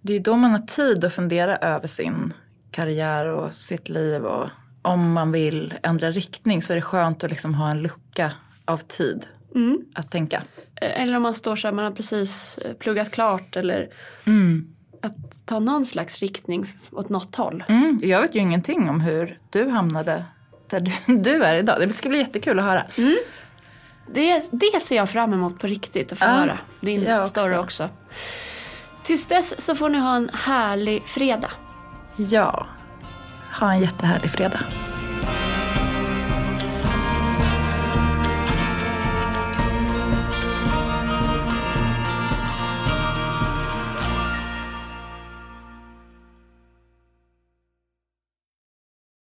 S1: Det är då man har tid att fundera över sin karriär och sitt liv. Och om man vill ändra riktning så är det skönt att liksom ha en lucka av tid att tänka.
S2: Eh, eller om man står så här, man har precis eh, pluggat klart eller att ta någon slags riktning åt något håll.
S1: Mm, jag vet ju ingenting om hur du hamnade där du, du är idag. Det ska bli jättekul att höra.
S2: Det, det ser jag fram emot på riktigt att få
S1: Ja,
S2: höra. Din
S1: också.
S2: story också. Tills dess så får ni ha en härlig fredag.
S1: Ja, ha en jättehärlig fredag.